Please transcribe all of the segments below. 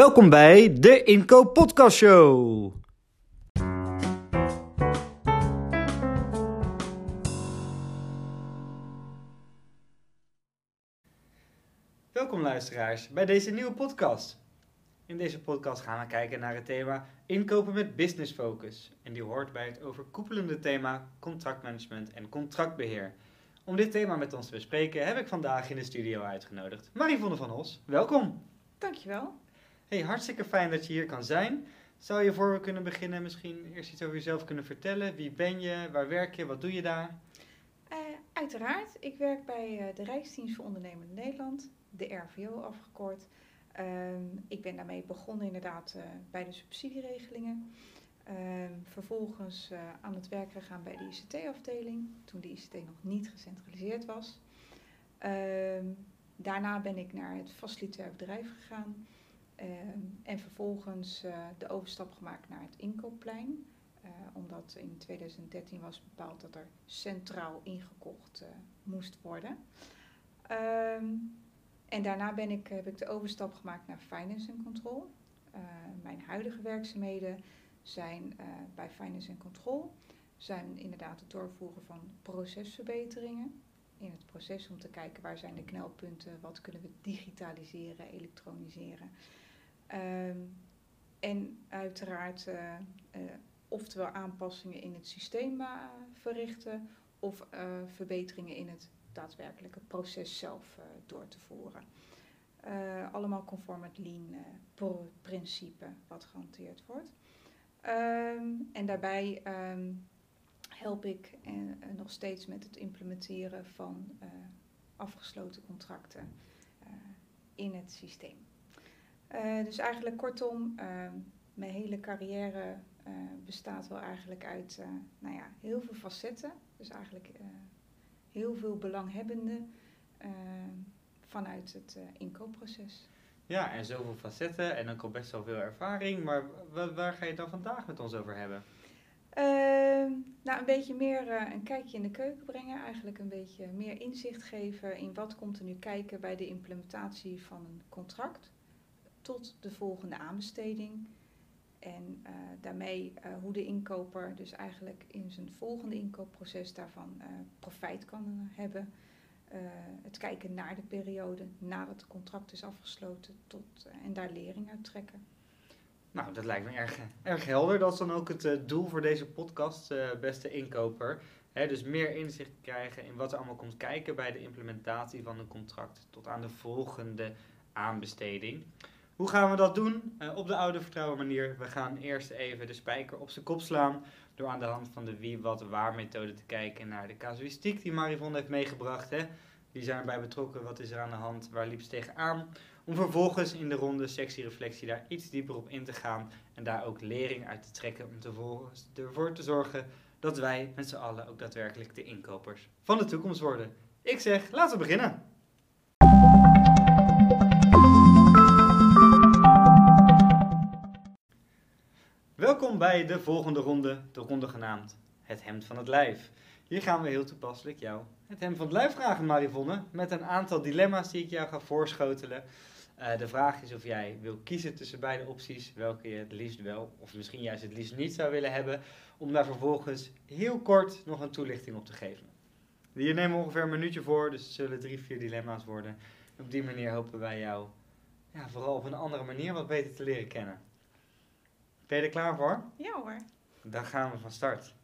Welkom bij de Inkoop Podcast Show. Welkom luisteraars bij deze nieuwe podcast. In deze podcast gaan we kijken naar het thema inkopen met business focus. En die hoort bij het overkoepelende thema contractmanagement en contractbeheer. Om dit thema met ons te bespreken heb ik vandaag in de studio uitgenodigd Marivonne van Os. Welkom. Dankjewel. Hey, hartstikke fijn dat je hier kan zijn. Zou je voor we kunnen beginnen misschien eerst iets over jezelf kunnen vertellen? Wie ben je? Waar werk je? Wat doe je daar? Uh, uiteraard, ik werk bij uh, de Rijksdienst voor Ondernemend Nederland, de RVO afgekort. Uh, ik ben daarmee begonnen inderdaad uh, bij de subsidieregelingen. Ehm, vervolgens aan het werk gegaan bij de ICT-afdeling, toen de ICT nog niet gecentraliseerd was. Ehm, daarna ben ik naar het facilitair bedrijf gegaan. Ehm, en vervolgens uh, de overstap gemaakt naar het inkoopplein. Uh, omdat in 2013 was bepaald dat er centraal ingekocht uh, moest worden. Um, en daarna ben ik, heb ik de overstap gemaakt naar Finance Control. mijn huidige werkzaamheden zijn bij Finance Control zijn inderdaad het doorvoeren van procesverbeteringen in het proces om te kijken waar zijn de knelpunten, wat kunnen we digitaliseren, elektroniseren. Um, en uiteraard uh, uh, oftewel aanpassingen in het systeem uh, verrichten of verbeteringen in het daadwerkelijke proces zelf door te voeren. allemaal conform het Lean-principe wat gehanteerd wordt. Um, en daarbij um, help ik nog steeds met het implementeren van afgesloten contracten in het systeem. Uh, dus eigenlijk kortom, uh, mijn hele carrière uh, bestaat wel eigenlijk uit uh, nou ja, heel veel facetten. Dus eigenlijk heel veel belanghebbenden vanuit het inkoopproces. Ja, en zoveel facetten en ook al best wel veel ervaring. Maar waar ga je het dan vandaag met ons over hebben? Ehm, nou, een beetje meer een kijkje in de keuken brengen. Eigenlijk een beetje meer inzicht geven in wat komt er nu kijken bij de implementatie van een contract tot de volgende aanbesteding. En uh, daarmee uh, hoe de inkoper dus eigenlijk in zijn volgende inkoopproces daarvan uh, profijt kan hebben. het kijken naar de periode nadat het contract is afgesloten tot, en daar lering uit trekken. Nou, dat lijkt me erg, erg helder. Dat is dan ook het doel voor deze podcast, beste inkoper. Dus meer inzicht krijgen in wat er allemaal komt kijken bij de implementatie van een contract tot aan de volgende aanbesteding. Hoe gaan we dat doen? Uh, op de oude vertrouwen manier. We gaan eerst even de spijker op zijn kop slaan. Door aan de hand van de wie, wat, waar methode te kijken naar de casuïstiek die Marivon heeft meegebracht. Hè. Die zijn erbij betrokken. Wat is er aan de hand? Waar liep ze tegenaan? Om vervolgens in de ronde sectiereflectie daar iets dieper op in te gaan. En daar ook lering uit te trekken. Om ervoor te zorgen dat wij met z'n allen ook daadwerkelijk de inkopers van de toekomst worden. Ik zeg, laten we beginnen. Welkom bij de volgende ronde, de ronde genaamd Het Hemd van het Lijf. Hier gaan we heel toepasselijk jou het Hemd van het Lijf vragen, Marivonne, met een aantal dilemma's die ik jou ga voorschotelen. Uh, de vraag is of jij wil kiezen tussen beide opties, welke je het liefst wel, of misschien juist het liefst niet zou willen hebben, om daar vervolgens heel kort nog een toelichting op te geven. Hier nemen we ongeveer een minuutje voor, dus het zullen drie, vier dilemma's worden. Op die manier hopen wij jou ja, vooral op een andere manier wat beter te leren kennen. Ben je er klaar voor? Ja hoor. Dan gaan we van start.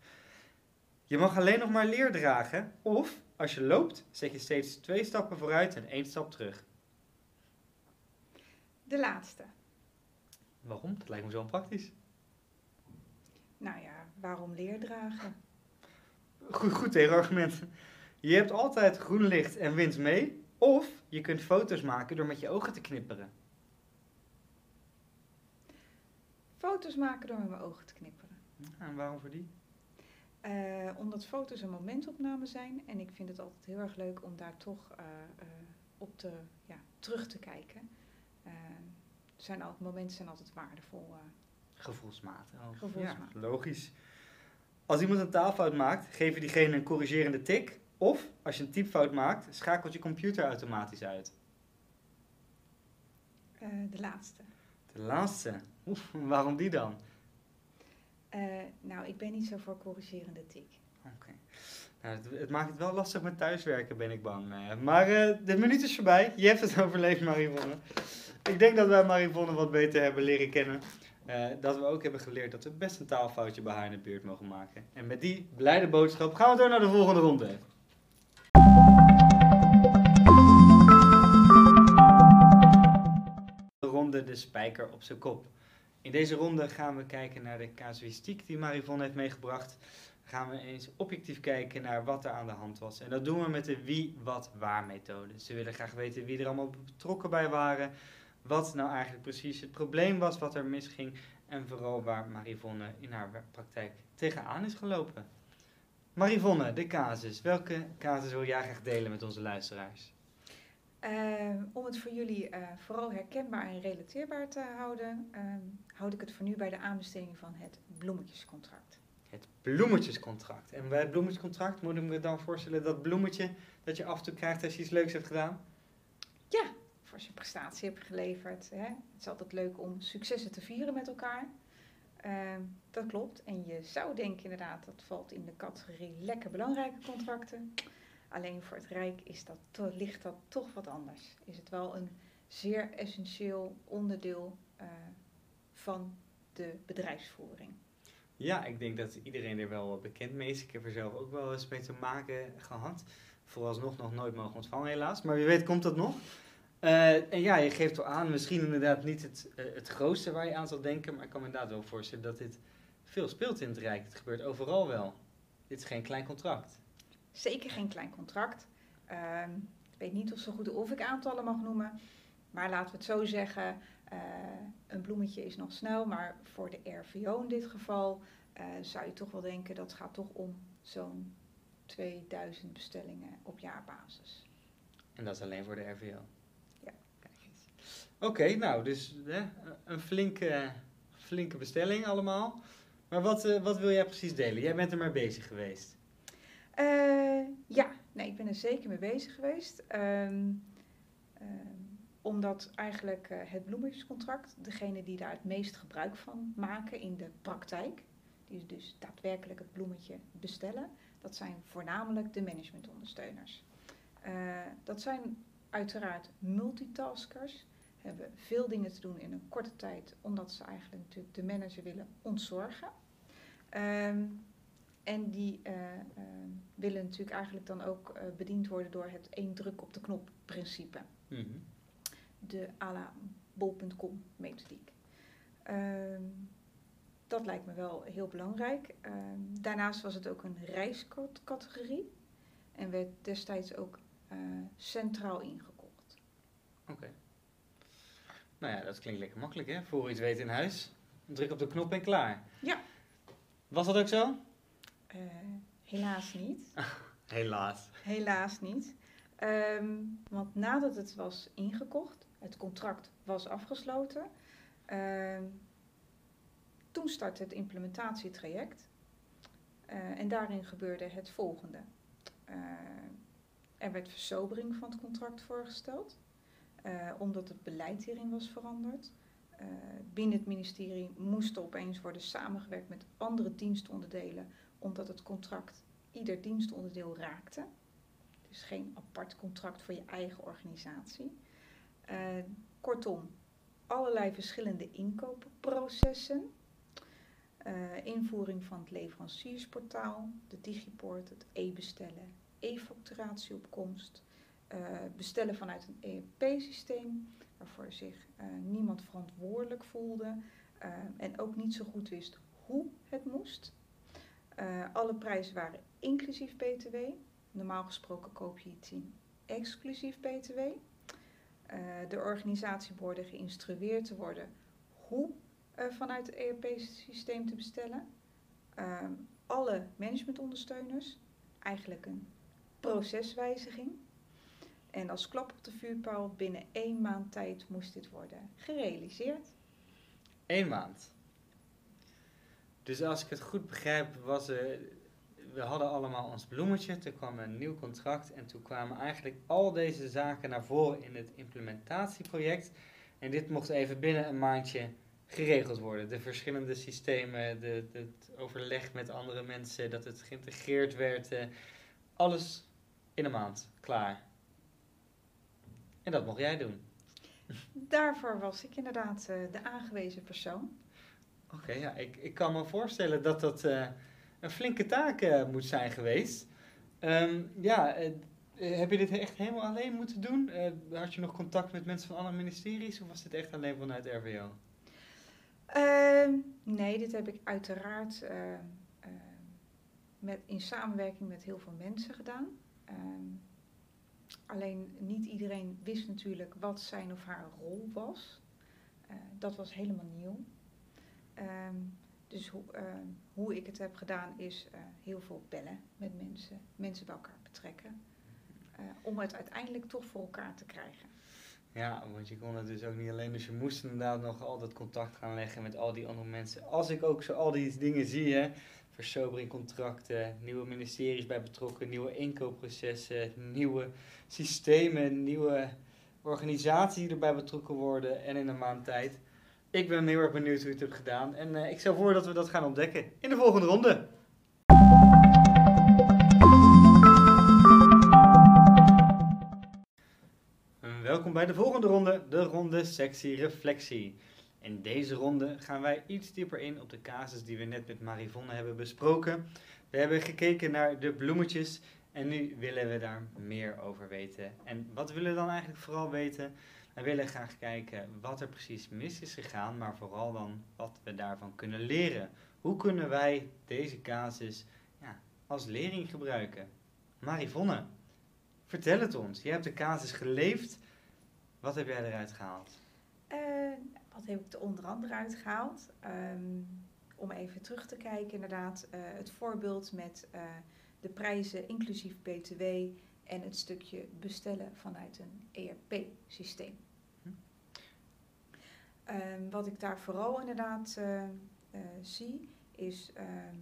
Je mag alleen nog maar leer dragen, of als je loopt, zet je steeds twee stappen vooruit en één stap terug. De laatste. Waarom? Dat lijkt me zo praktisch. Nou ja, waarom leerdragen? Goed, goed tegenargument. Je hebt altijd groen licht en wind mee, of je kunt foto's maken door met je ogen te knipperen. Foto's maken door met mijn ogen te knipperen. En waarom voor die? Uh, omdat foto's een momentopname zijn en ik vind het altijd heel erg leuk om daar toch uh, uh, op te, ja, terug te kijken. zijn altijd, momenten zijn altijd waardevol. Gevoelsmatig. Gevoelsmatig. Ja, logisch. Als iemand een taalfout maakt, geef je diegene een corrigerende tik. Of als je een typfout maakt, schakelt je computer automatisch uit. de laatste. De laatste. Waarom die dan? Eh, nou, ik ben niet zo voor corrigerende tik. Oké. Nou, het, het maakt het wel lastig met thuiswerken, ben ik bang. Eh, maar eh, de minuut is voorbij. Je hebt het overleefd, Marivonne. Ik denk dat wij Marivonne wat beter hebben leren kennen. Dat we ook hebben geleerd dat we best een taalfoutje bij haar in de buurt mogen maken. En met die blijde boodschap gaan we door naar de volgende ronde. De ronde de spijker op zijn kop. In deze ronde gaan we kijken naar de casuïstiek die Marivonne heeft meegebracht. Gaan we eens objectief kijken naar wat er aan de hand was. En dat doen we met de wie, wat, waar methode. Ze willen graag weten wie er allemaal betrokken bij waren. Wat nou eigenlijk precies het probleem was, wat er misging. En vooral waar Marivonne in haar praktijk tegenaan is gelopen. Marivonne, de casus. Welke casus wil jij graag delen met onze luisteraars? Eh, om het voor jullie eh, vooral herkenbaar en relateerbaar te houden, eh, houd ik het voor nu bij de aanbesteding van het bloemetjescontract. Het bloemetjescontract. En bij het bloemetjescontract moet ik me dan voorstellen dat bloemetje dat je af en toe krijgt als je iets leuks hebt gedaan? Ja, voor als je prestatie hebt geleverd. Hè. Het is altijd leuk om successen te vieren met elkaar. Ehm, dat klopt. En je zou denken inderdaad, dat valt in de categorie lekker belangrijke contracten. Alleen voor het Rijk is dat ligt dat toch wat anders. Is het wel een zeer essentieel onderdeel eh, van de bedrijfsvoering. Ja, ik denk dat iedereen er wel bekend mee is. Ik heb er zelf ook wel eens mee te maken gehad. Vooralsnog nog nooit mogen ontvangen helaas. Maar wie weet komt dat nog. Eh, en ja, je geeft wel aan, misschien inderdaad niet het, eh, het grootste waar je aan zal denken. Maar ik kan me inderdaad wel voorstellen dat dit veel speelt in het Rijk. Het gebeurt overal wel. Dit is geen klein contract. Zeker geen klein contract. Ehm, ik weet niet of zo goed of ik aantallen mag noemen. Maar laten we het zo zeggen. eh, een bloemetje is nog snel. Maar voor de RVO in dit geval eh, zou je toch wel denken dat gaat toch om zo'n 2000 bestellingen op jaarbasis. En dat is alleen voor de RVO. Ja. Oké, nou, dus hè, een flinke, flinke bestelling allemaal. Maar wat, eh, wat wil jij precies delen? Jij bent er maar bezig geweest. Eh, ja, nee, ik ben er zeker mee bezig geweest. Ehm, ehm, omdat eigenlijk eh, het bloemetjescontract, degene die daar het meest gebruik van maken in de praktijk, die dus daadwerkelijk het bloemetje bestellen, dat zijn voornamelijk de managementondersteuners. Eh, dat zijn uiteraard multitaskers, hebben veel dingen te doen in een korte tijd, omdat ze eigenlijk natuurlijk de manager willen ontzorgen. Ehm, en die eh, eh, willen natuurlijk eigenlijk dan ook eh, bediend worden door het één druk op de knop principe. Mhm. De à la bol.com methodiek. Ehm, dat lijkt me wel heel belangrijk. Ehm, daarnaast was het ook een reiscategorie en werd destijds ook eh, centraal ingekocht. Oké. Nou ja, dat klinkt lekker makkelijk hè. Voor iets weten in huis. Druk op de knop en klaar. Ja. Was dat ook zo? Eh, helaas niet. Helaas. Helaas niet. Ehm, want nadat het was ingekocht, het contract was afgesloten, ehm, toen startte het implementatietraject. Eh, en daarin gebeurde het volgende. Eh, er werd versobering van het contract voorgesteld, omdat het beleid hierin was veranderd. Binnen het ministerie moest er opeens worden samengewerkt met andere dienstonderdelen, omdat het contract ieder dienstonderdeel raakte. Dus geen apart contract voor je eigen organisatie. Eh, kortom, allerlei verschillende inkoopprocessen. Eh, invoering van het leveranciersportaal, de Digiport, het e-bestellen, e-facturatieopkomst. eh, bestellen vanuit een ERP-systeem waarvoor zich niemand verantwoordelijk voelde en ook niet zo goed wist hoe het moest. Eh, alle prijzen waren inclusief BTW. Normaal gesproken koop je iets in exclusief BTW. Eh, de organisatie behoorde geïnstrueerd te worden hoe eh, vanuit het ERP-systeem te bestellen. Ehm, alle managementondersteuners, eigenlijk een proceswijziging. En als klap op de vuurpijl, binnen één maand tijd moest dit worden gerealiseerd. Eén maand. Dus als ik het goed begrijp, was er, we hadden allemaal ons bloemetje, toen kwam een nieuw contract en toen kwamen eigenlijk al deze zaken naar voren in het implementatieproject. En dit mocht even binnen een maandje geregeld worden. De verschillende systemen, de, het overleg met andere mensen, dat het geïntegreerd werd. eh, alles in een maand klaar. En dat mocht jij doen. Daarvoor was ik inderdaad eh, de aangewezen persoon. Oké, ja, ik, ik kan me voorstellen dat dat eh, een flinke taak eh, moet zijn geweest. Ehm, ja, eh, heb je dit echt helemaal alleen moeten doen? Had je nog contact met mensen van andere ministeries of was dit echt alleen vanuit RWO? Ehm, nee, dit heb ik uiteraard met, in samenwerking met heel veel mensen gedaan. Ehm, alleen niet iedereen wist natuurlijk wat zijn of haar rol was. Dat was helemaal nieuw. Ehm, dus hoe, ehm, hoe ik het heb gedaan is eh, heel veel bellen met mensen, mensen bij elkaar betrekken. eh, om het uiteindelijk toch voor elkaar te krijgen. Ja, want je kon het dus ook niet alleen. Dus je moest inderdaad nog altijd contact gaan leggen met al die andere mensen. Als ik ook zo al die dingen zie, hè. Versobering contracten, nieuwe ministeries bij betrokken, nieuwe inkoopprocessen, nieuwe systemen, nieuwe organisaties die erbij betrokken worden en in een maand tijd. Ik ben heel erg benieuwd hoe je het hebt gedaan en eh, ik stel voor dat we dat gaan ontdekken in de volgende ronde. Welkom bij de volgende ronde, de ronde sectie reflectie. In deze ronde gaan wij iets dieper in op de casus die we net met Marivonne hebben besproken. We hebben gekeken naar de bloemetjes en nu willen we daar meer over weten. En wat willen we dan eigenlijk vooral weten? We willen graag kijken wat er precies mis is gegaan, maar vooral dan wat we daarvan kunnen leren. Hoe kunnen wij deze casus ja, als lering gebruiken? Marivonne, vertel het ons. Je hebt de casus geleefd. Wat heb jij eruit gehaald? Eh, wat heb ik er onder andere uitgehaald? Ehm, om even terug te kijken, inderdaad, eh, het voorbeeld met eh, de prijzen inclusief BTW en het stukje bestellen vanuit een ERP-systeem. Hm. Ehm, wat ik daar vooral inderdaad eh, eh, zie, is, ehm,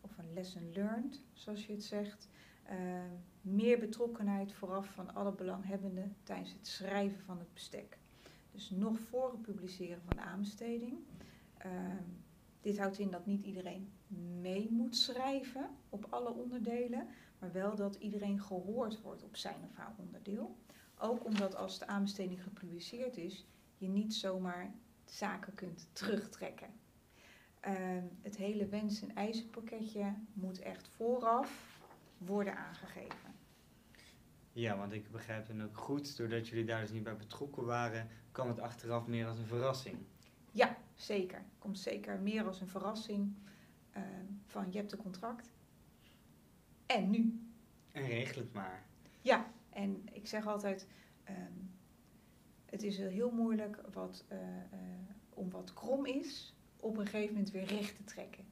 of een lesson learned, zoals je het zegt, ehm, meer betrokkenheid vooraf van alle belanghebbenden tijdens het schrijven van het bestek. Dus nog voor het publiceren van de aanbesteding. Dit houdt in dat niet iedereen mee moet schrijven op alle onderdelen, maar wel dat iedereen gehoord wordt op zijn of haar onderdeel. Ook omdat als de aanbesteding gepubliceerd is, je niet zomaar zaken kunt terugtrekken. Ehm, het hele wens- en eisenpakketje moet echt vooraf worden aangegeven. Ja, want ik begrijp dan ook goed, doordat jullie daar dus niet bij betrokken waren, kwam het achteraf meer als een verrassing. Ja, zeker. Komt zeker meer als een verrassing ehm, van je hebt een contract. En nu? En regel het maar. Ja, en ik zeg altijd, ehm, het is heel moeilijk wat, eh, eh, om wat krom is, op een gegeven moment weer recht te trekken.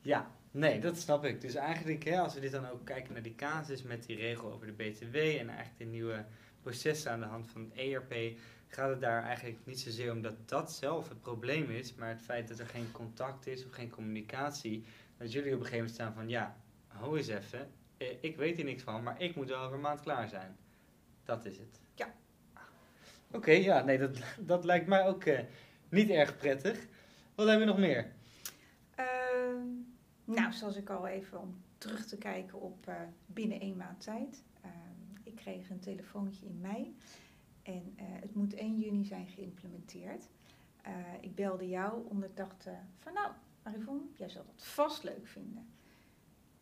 Ja, nee, dat snap ik. Dus eigenlijk, hè, als we dit dan ook kijken naar die casus met die regel over de BTW en eigenlijk de nieuwe processen aan de hand van het ERP, gaat het daar eigenlijk niet zozeer om dat dat zelf het probleem is, maar het feit dat er geen contact is of geen communicatie. Dat jullie op een gegeven moment staan van, ja, ho eens even, eh, ik weet hier niks van, maar ik moet wel over een maand klaar zijn. Dat is het. Ja. Oké, ja, nee, dat, dat lijkt mij ook eh, niet erg prettig. Wat hebben we nog meer? Ehm, nou, zoals ik al even om terug te kijken op eh, binnen één maand tijd. Ehm, ik kreeg een telefoontje in mei en eh, het moet 1 juni zijn geïmplementeerd. Ik belde jou omdat ik dacht van nou, Marivon, jij zal dat vast leuk vinden.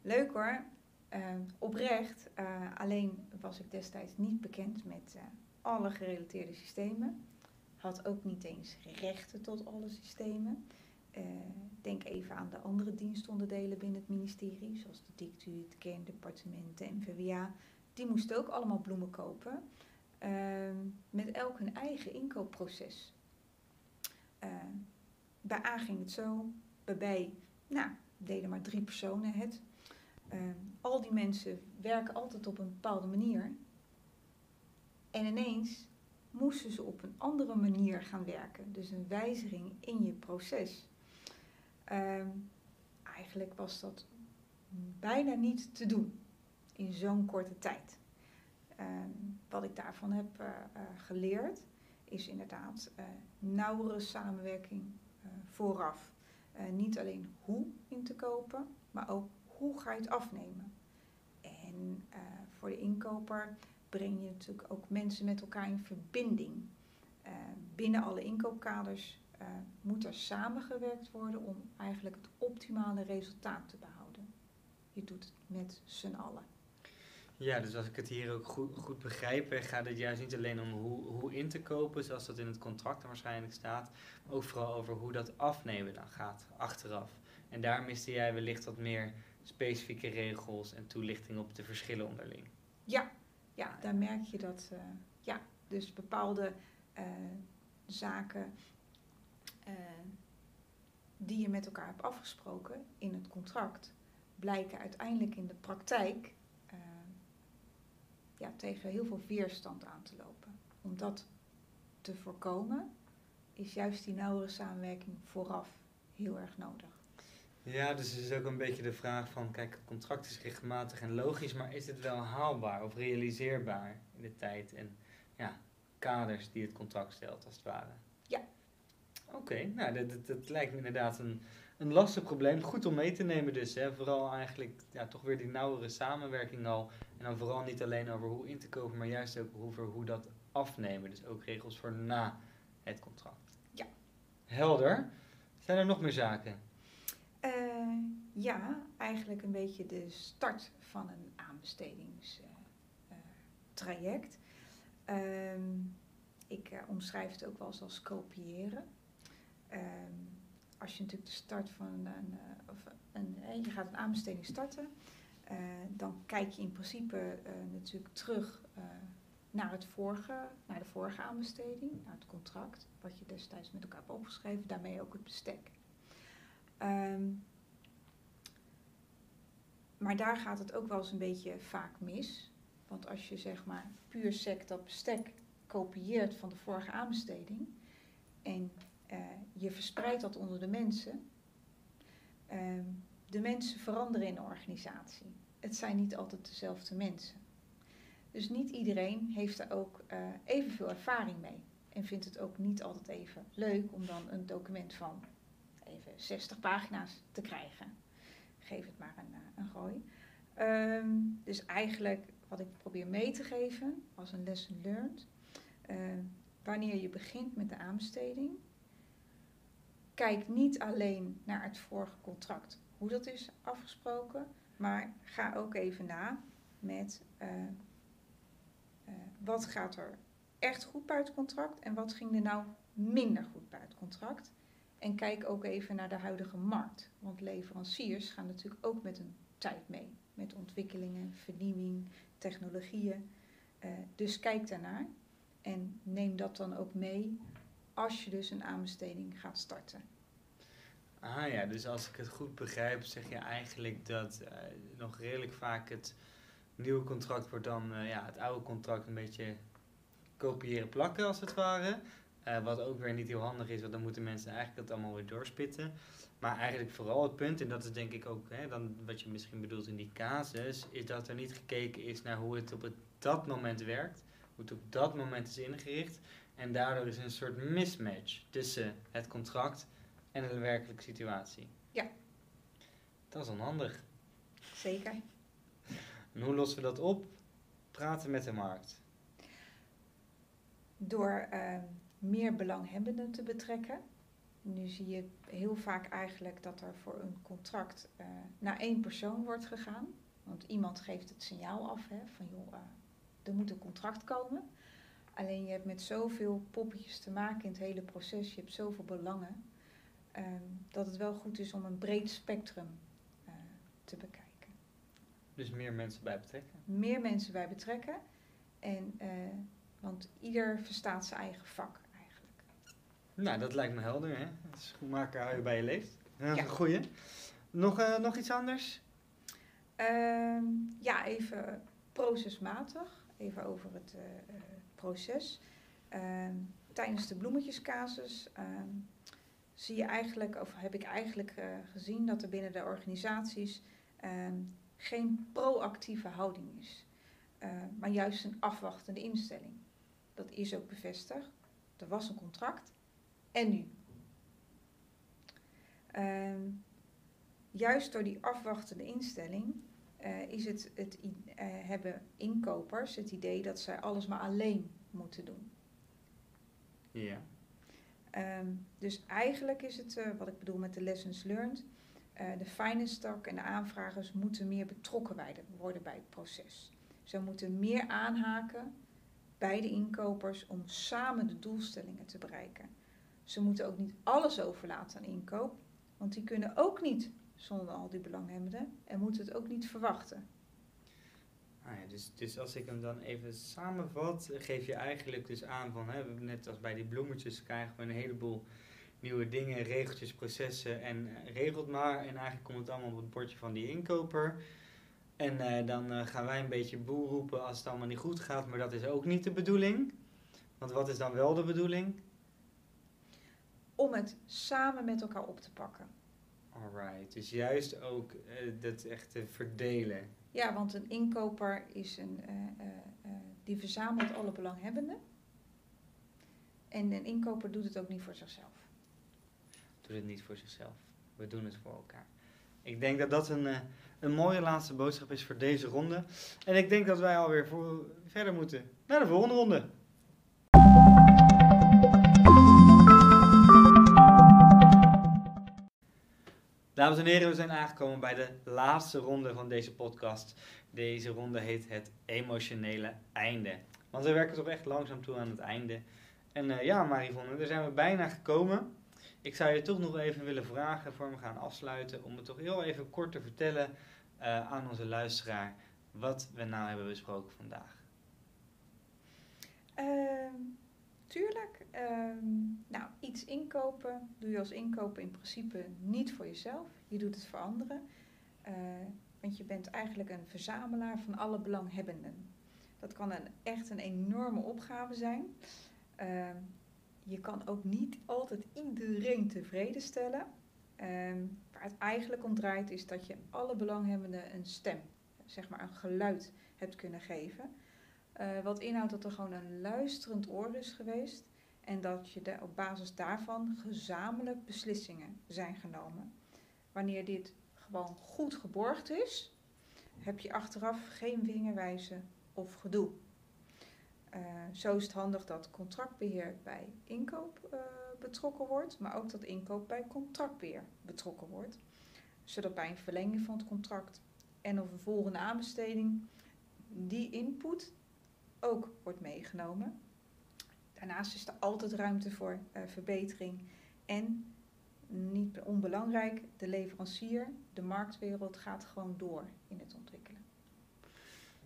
Leuk hoor, Ehm, oprecht. alleen was ik destijds niet bekend met alle gerelateerde systemen. Had ook niet eens rechten tot alle systemen. Eh, denk even aan de andere dienstonderdelen binnen het ministerie, zoals de DICTU, het kerndepartement, de NVWA. Die moesten ook allemaal bloemen kopen, ehm, met elk hun eigen inkoopproces. Eh, bij A ging het zo, bij B, nou, deden maar drie personen het. Ehm, al die mensen werken altijd op een bepaalde manier. En ineens moesten ze op een andere manier gaan werken. Dus een wijziging in je proces. Ehm, eigenlijk was dat bijna niet te doen in zo'n korte tijd. Ehm, wat ik daarvan heb eh, eh, geleerd, is inderdaad uh, nauwere samenwerking vooraf. Niet alleen hoe in te kopen, maar ook hoe ga je het afnemen. En voor de inkoper breng je natuurlijk ook mensen met elkaar in verbinding. binnen alle inkoopkaders moet er samengewerkt worden om eigenlijk het optimale resultaat te behouden. Je doet het met z'n allen. Ja, dus als ik het hier ook goed, goed begrijp, gaat het juist niet alleen om hoe, hoe in te kopen, zoals dat in het contract waarschijnlijk staat, maar ook vooral over hoe dat afnemen dan gaat, achteraf. En daar miste jij wellicht wat meer specifieke regels en toelichting op de verschillen onderling. Ja, ja daar merk je dat, uh, ja, dus bepaalde uh, zaken uh, die je met elkaar hebt afgesproken in het contract, blijken uiteindelijk in de praktijk ja, tegen heel veel weerstand aan te lopen. Om dat te voorkomen is juist die nauwere samenwerking vooraf heel erg nodig. Ja, dus het is ook een beetje de vraag van, kijk, het contract is regelmatig en logisch, maar is het wel haalbaar of realiseerbaar in de tijd en ja, kaders die het contract stelt, als het ware? Ja. Oké, nou, dat, dat, dat, lijkt me inderdaad een, een lastig probleem. Goed om mee te nemen dus, hè. vooral eigenlijk ja, toch weer die nauwere samenwerking al en dan vooral niet alleen over hoe in te kopen, maar juist ook over hoe dat afnemen. Dus ook regels voor na het contract. Ja. Helder. Zijn er nog meer zaken? Uh, ja, eigenlijk een beetje de start van een aanbestedingstraject. Uh, ik eh, omschrijf het ook wel eens als kopiëren. Ehm, als je natuurlijk de start van een, eh, of een, je gaat een aanbesteding starten, dan kijk je in principe natuurlijk terug naar, het vorige, naar de vorige aanbesteding, naar het contract, wat je destijds met elkaar hebt opgeschreven, daarmee ook het bestek. Um, maar daar gaat het ook wel eens een beetje vaak mis. Want als je zeg maar puur sec dat bestek kopieert van de vorige aanbesteding en je verspreidt dat onder de mensen, um, de mensen veranderen in de organisatie. Het zijn niet altijd dezelfde mensen. Dus niet iedereen heeft er ook uh, evenveel ervaring mee. En vindt het ook niet altijd even leuk om dan een document van even 60 pagina's te krijgen. Geef het maar een, gooi. Um, dus eigenlijk wat ik probeer mee te geven als een lesson learned. Uh, wanneer je begint met de aanbesteding, kijk niet alleen naar het vorige contract hoe dat is afgesproken. Maar ga ook even na met uh, uh, wat gaat er echt goed bij het contract en wat ging er nou minder goed bij het contract. En kijk ook even naar de huidige markt. Want leveranciers gaan natuurlijk ook met een tijd mee. Met ontwikkelingen, vernieuwing, technologieën. Uh, dus kijk daarnaar en neem dat dan ook mee als je dus een aanbesteding gaat starten. Ah ja, dus als ik het goed begrijp, zeg je eigenlijk dat uh, nog redelijk vaak het nieuwe contract wordt dan uh, ja, het oude contract een beetje kopiëren plakken als het ware. Uh, wat ook weer niet heel handig is, want dan moeten mensen eigenlijk dat allemaal weer doorspitten. Maar eigenlijk vooral het punt, en dat is denk ik ook hè, dan wat je misschien bedoelt in die casus, is dat er niet gekeken is naar hoe het op het, dat moment werkt, hoe het op dat moment is ingericht. En daardoor is een soort mismatch tussen het contract en de werkelijke situatie. Ja. Dat is onhandig. Zeker. En hoe lossen we dat op? Praten met de markt. Door uh, meer belanghebbenden te betrekken. Nu zie je heel vaak eigenlijk dat er voor een contract uh, naar één persoon wordt gegaan. Want iemand geeft het signaal af hè, van joh, uh, er moet een contract komen. Alleen je hebt met zoveel poppetjes te maken in het hele proces, je hebt zoveel belangen um, dat het wel goed is om een breed spectrum uh, te bekijken. Dus meer mensen bij betrekken? Meer mensen bij betrekken. En, want ieder verstaat zijn eigen vak. Nou, dat lijkt me helder. Hè? Schoenmaker hou je bij je leeft. Dat is ja. een goeie. Nog, uh, nog iets anders? Um, ja, even procesmatig. Even over het proces. Um, tijdens de bloemetjescasus zie je eigenlijk, of heb ik eigenlijk uh, gezien dat er binnen de organisaties geen proactieve houding is, maar juist een afwachtende instelling. Dat is ook bevestigd. er was een contract en nu? Ehm, juist door die afwachtende instelling eh, is het, het eh, hebben inkopers het idee dat zij alles maar alleen moeten doen. Ja. Ehm, dus eigenlijk is het, eh, wat ik bedoel met de lessons learned, de finance stock en de aanvragers moeten meer betrokken worden bij het proces. Ze moeten meer aanhaken bij de inkopers om samen de doelstellingen te bereiken. Ze moeten ook niet alles overlaten aan inkoop, want die kunnen ook niet zonder al die belanghebbenden en moeten het ook niet verwachten. Ah ja, dus, dus als ik hem dan even samenvat, geef je eigenlijk dus aan van, hè, net als bij die bloemetjes krijgen we een heleboel nieuwe dingen, regeltjes, processen en uh, regelt maar. En eigenlijk komt het allemaal op het bordje van die inkoper. En uh, dan uh, gaan wij een beetje boel roepen als het allemaal niet goed gaat, maar dat is ook niet de bedoeling. Want wat is dan wel de bedoeling? Om het samen met elkaar op te pakken. Alright, dus juist ook uh, dat echt te verdelen. Ja, want een inkoper is een, die verzamelt alle belanghebbenden. En een inkoper doet het ook niet voor zichzelf. Doet het niet voor zichzelf. We doen het voor elkaar. Ik denk dat dat een een mooie laatste boodschap is voor deze ronde. En ik denk dat wij alweer voor, verder moeten naar de volgende ronde. Dames en heren, we zijn aangekomen bij de laatste ronde van deze podcast. Deze ronde heet het emotionele einde. Want we werken toch echt langzaam toe aan het einde. En uh, ja, Marivonne, daar zijn we bijna gekomen. Ik zou je toch nog even willen vragen, voor we gaan afsluiten, om het toch heel even kort te vertellen uh, aan onze luisteraar wat we nou hebben besproken vandaag. Uh, tuurlijk. Uh, nou, iets inkopen doe je als inkoper in principe niet voor jezelf. Je doet het voor anderen. Uh, want je bent eigenlijk een verzamelaar van alle belanghebbenden. Dat kan een, echt een enorme opgave zijn. Ehm, je kan ook niet altijd iedereen tevreden stellen. Um, waar het eigenlijk om draait is dat je alle belanghebbenden een stem, zeg maar een geluid hebt kunnen geven. Uh, wat inhoudt dat er gewoon een luisterend oor is geweest en dat je op basis daarvan gezamenlijk beslissingen zijn genomen. Wanneer dit gewoon goed geborgd is, heb je achteraf geen vingerwijzen of gedoe. Uh, zo is het handig dat contractbeheer bij inkoop uh, betrokken wordt, maar ook dat inkoop bij contractbeheer betrokken wordt. Zodat bij een verlenging van het contract en of een volgende aanbesteding die input ook wordt meegenomen. Daarnaast is er altijd ruimte voor uh, verbetering en niet onbelangrijk, de leverancier, de marktwereld gaat gewoon door in het ontwikkelen.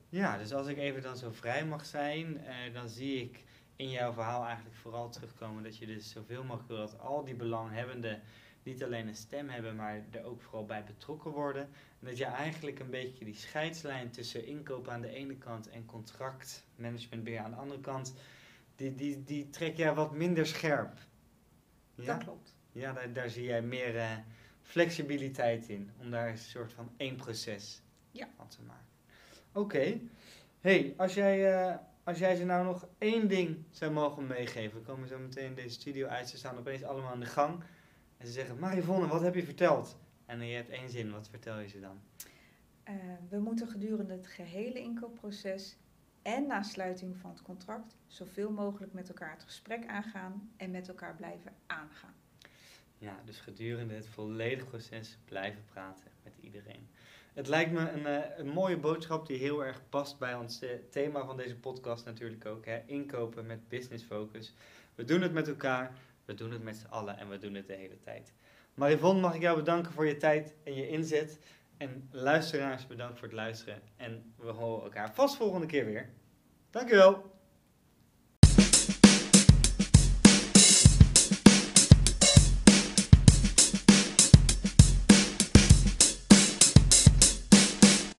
Ja, dus als ik even dan zo vrij mag zijn, uh, dan zie ik in jouw verhaal eigenlijk vooral terugkomen dat je dus zoveel mogelijk wil dat al die belanghebbenden niet alleen een stem hebben, maar er ook vooral bij betrokken worden. En dat je eigenlijk een beetje die scheidslijn tussen inkoop aan de ene kant en contractmanagementbeheer aan de andere kant, die, die, die trek jij wat minder scherp. Ja? Dat klopt. Ja, daar, daar zie jij meer uh, flexibiliteit in, om daar een soort van één proces ja. van te maken. Oké. Hey, als jij... Uh, als jij ze nou nog één ding zou mogen meegeven, we komen zo meteen in deze studio uit, ze staan opeens allemaal aan de gang en ze zeggen, Marivonne, wat heb je verteld? En je hebt één zin, wat vertel je ze dan? Uh, we moeten gedurende het gehele inkoopproces en na sluiting van het contract zoveel mogelijk met elkaar het gesprek aangaan en met elkaar blijven aangaan. Ja, dus gedurende het volledige proces blijven praten met iedereen. Het lijkt me een, uh, een mooie boodschap die heel erg past bij ons uh, thema van deze podcast natuurlijk ook. Hè? Inkopen met business focus. We doen het met elkaar, we doen het met z'n allen en we doen het de hele tijd. Marivon, mag ik jou bedanken voor je tijd en je inzet. En luisteraars, bedankt voor het luisteren. En we horen elkaar vast volgende keer weer. Dankjewel.